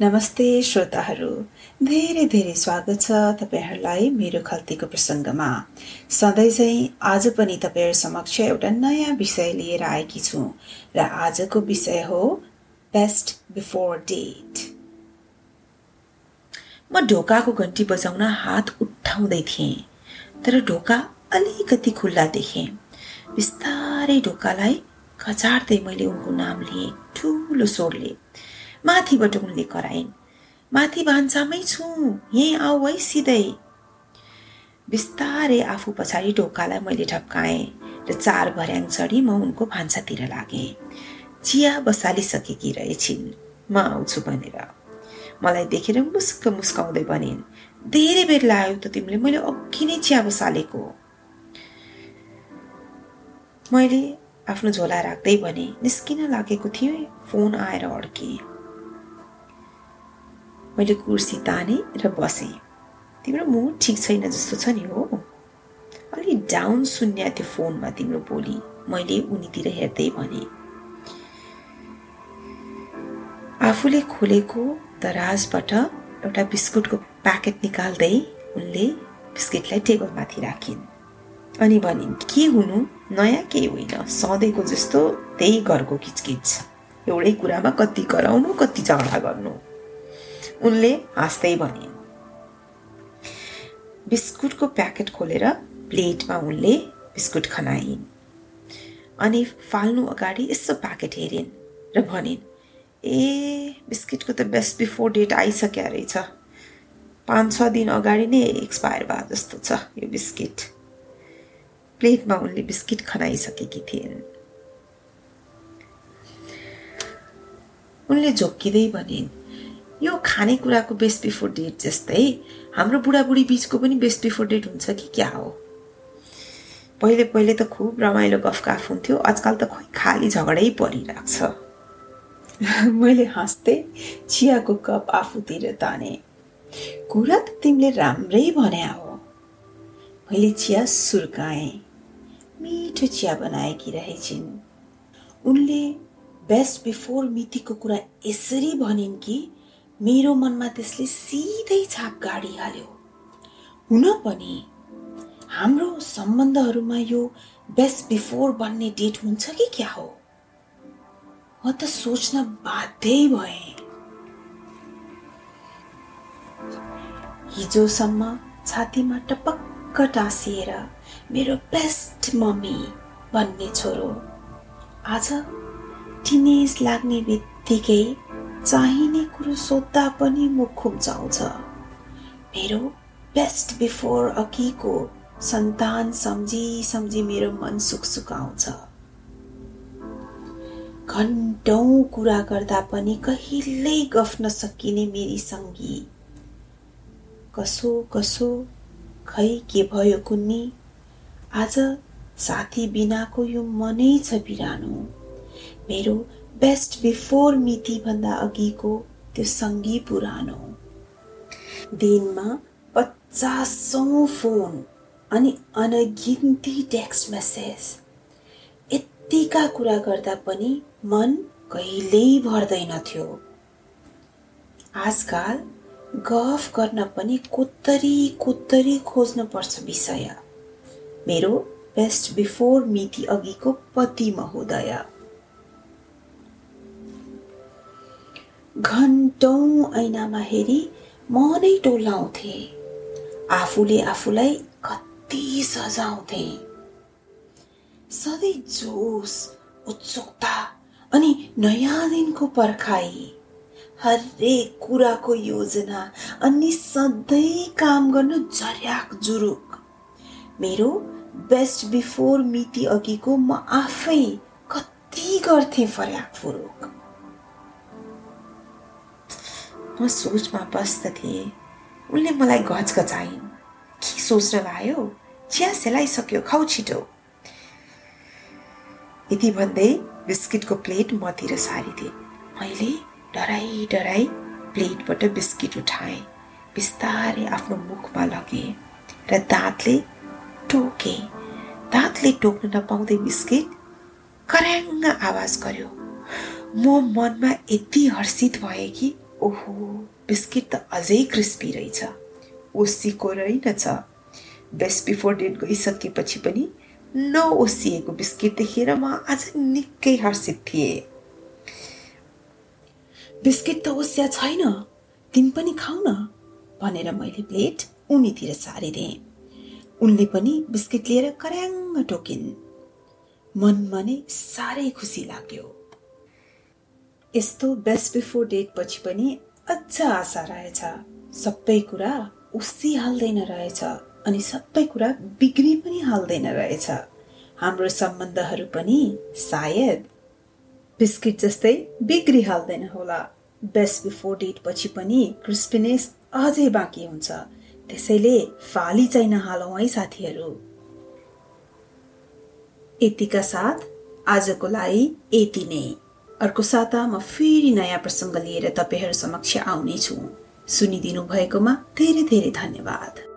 नमस्ते श्रोताहरू। धेरै धेरै स्वागत छ तपाईँहरूलाई मेरो खल्तीको प्रसङ्गमा। सधैँ चाहिँ आज पनि तपाईँहरू समक्ष एउटा नयाँ विषय लिएर आएकी छु र आजको विषय हो बेस्ट बिफोर डेट म ढोकाको घन्टी बजाउन हात उठाउँदै थिएँ तर ढोका अलिकति खुल्ला देखेँ। बिस्तारै ढोकालाई खचार्दै मैले उनको नाम लिएँ ठुलो स्वरले। माथिबाट उनले कराइन्। माथि भान्सामै छु। यहीँ आऊ है सिधै। बिस्तारै आफू पछाडि ढोकालाई मैले ठप्काएँ र चार भर्याङ चढी म उनको भान्सातिर लागेँ। चिया बसालिसकेकी रहेछिन्। म आउँछु भनेर। मलाई देखेर मुस्क मुस्काउँदै भनिन् धेरै बेर लाग्यो त तिमीले मैले अघि नै चिया बसालेको। मैले आफ्नो झोला राख्दै भने निस्किन लागेको थिएँ फोन आएर अड्केँ। मैले कुर्सी ताने र बसेँ। तिम्रो मुड ठिक छैन जस्तो छ नि हो। अलि डाउन सुन्ने त्यो फोनमा तिम्रो बोली। मैले उनीतिर हेर्दै भने आफूले खोलेको दराजबाट एउटा बिस्कुटको प्याकेट निकाल्दै उनले बिस्किटलाई टेबलमाथि राखिन्। अनि भनिन् के हुनु? नयाँ केही होइन। सधैँको जस्तो त्यही घरको किचकिच। एउटै कुरामा कति कराउनु कति झगडा गर्नु? उनले हाँस्दै भनिन् बिस्कुटको प्याकेट खोलेर प्लेटमा उनले बिस्कुट खनाइन् अनि फाल्नु अगाडि यसो प्याकेट हेरिन् र भनिन् ए बिस्किटको त बेस्ट बिफोर डेट आइसक्यो रहेछ। पाँच छ दिन अगाडि नै एक्सपायर भयो जस्तो छ यो बिस्किट। प्लेटमा उनले बिस्किट खनाइसकेकी थिइन् उनले झोक्किँदै भनिन् यो खानेकुराको बेस्ट बिफोर डेट जस्तै हाम्रो बुढाबुढी बिचको पनि बेस्ट बिफोर डेट हुन्छ कि क्या हो? पहिले पहिले त खुब रमाइलो गफकाफ हुन्थ्यो आजकल त खोइ खाली झगडै परिरहेको छ। मैले हाँस्दै चियाको कप आफूतिर ताने। कुरा त तिमीले राम्रै भने हो। मैले चिया सुर्काएँ। मिठो चिया बनाएकी रहेछिन्। उनले बेस्ट बिफोर मितिको कुरा यसरी भनिन् कि मेरो मनमा त्यसले सिधै छाप गाडिहाल्यो। हुन पनि हाम्रो सम्बन्धहरूमा यो बेस्ट बिफोर भन्ने डेट हुन्छ कि क्या हो? म त सोच्न बाध्यै भएँ। हिजोसम्म छातीमा टपक्क टाँसिएर मेरो बेस्ट मम्मी भन्ने छोरो आज टिनेज लाग्ने बित्तिकै चाहिने कुरो सोद्धा पनि मुख खुम्चाउँछ। मेरो बेस्ट बिफोर अघिको सन्तान सम्झी सम्झी मेरो मन सुकसुकाउँछ। घन्टौँ कुरा गर्दा पनि कहिल्यै गफ नसकिने मेरी सङ्गी। कसो कसो खै के भयो कुन्नी? आज साथी बिनाको यो मनै छ बिरानो। मेरो बेस्ट बिफोर मितिभन्दा अघिको त्यो सङ्गी पुरानो। दिनमा पचासौँ फोन अनि अनगिन्ती टेक्स्ट मेसेज। यत्तिका कुरा गर्दा पनि मन कहिल्यै भर्दैनथ्यो आजकाल गफ गर्न पनि कोत्तरी कोत्तरी खोज्नु पर्छ विषय। मेरो बेस्ट बिफोर मिति अघिको पति महोदय घन्टौँ ऐनामा हेरी म नै टोलाउँथे। आफूले आफूलाई कति सजाउँथे। सधैँ जोस उत्सुकता अनि नयाँ दिनको पर्खाइ हरेक कुराको योजना अनि सधैँ काम गर्न झर्याक जुरुक। मेरो बेस्ट बिफोर मिति अघिको म आफै कति गर्थेँ फर्याक फुरुक। म सोचमा बस्दथेँ उनले मलाई घचघचाइन् के सोच्न लायो? चिया सेलाइसक्यो खाउ छिटो। यति भन्दै बिस्किटको प्लेट मतिर सारिदिए। मैले डराई डराई प्लेटबाट बिस्किट उठाएँ। बिस्तारै आफ्नो मुखमा लगेँ र दाँतले टोकेँ। दाँतले टोक्न नपाउँदै बिस्किट कराङ्ग आवाज गर्यो। म मनमा यति हर्षित भएँ कि ओहो बिस्किट त अझै क्रिस्पी रहेछ ओसीको रहेनछ बेस्ट बिफोर डेट गइसकेपछि पनि नओसिएको बिस्किट देखेर म आज निकै हर्षित थिएँ बिस्किट त ओसिया छैन तिमी पनि खाऊ न भनेर मैले प्लेट उनीतिर सारिदिएँ उनले पनि बिस्किट लिएर कराङ्ग टोकिन् मनमा नै साह्रै खुसी लाग्यो यस्तो बेस्ट बिफोर डेट पछि पनि अझ आशा रहेछ। सबै कुरा हाल्दैन रहेछ अनि सबै कुरा बिग्री पनि हाल्दैन रहेछ। हाम्रो सम्बन्धहरू पनि सायद बिस्किट जस्तै बिग्रिहाल्दैन होला। बेस्ट बिफोर डेट पछि पनि क्रिस्पिनेस अझै बाँकी हुन्छ। त्यसैले फाली चाहिँ नहालौँ है साथीहरू। यतिका साथ आजको लागि यति नै। अर्को साता म फेरि नयाँ प्रसङ्ग लिएर तपाईँहरू समक्ष आउनेछु। सुनिदिनु भएकोमा धेरै धेरै धन्यवाद।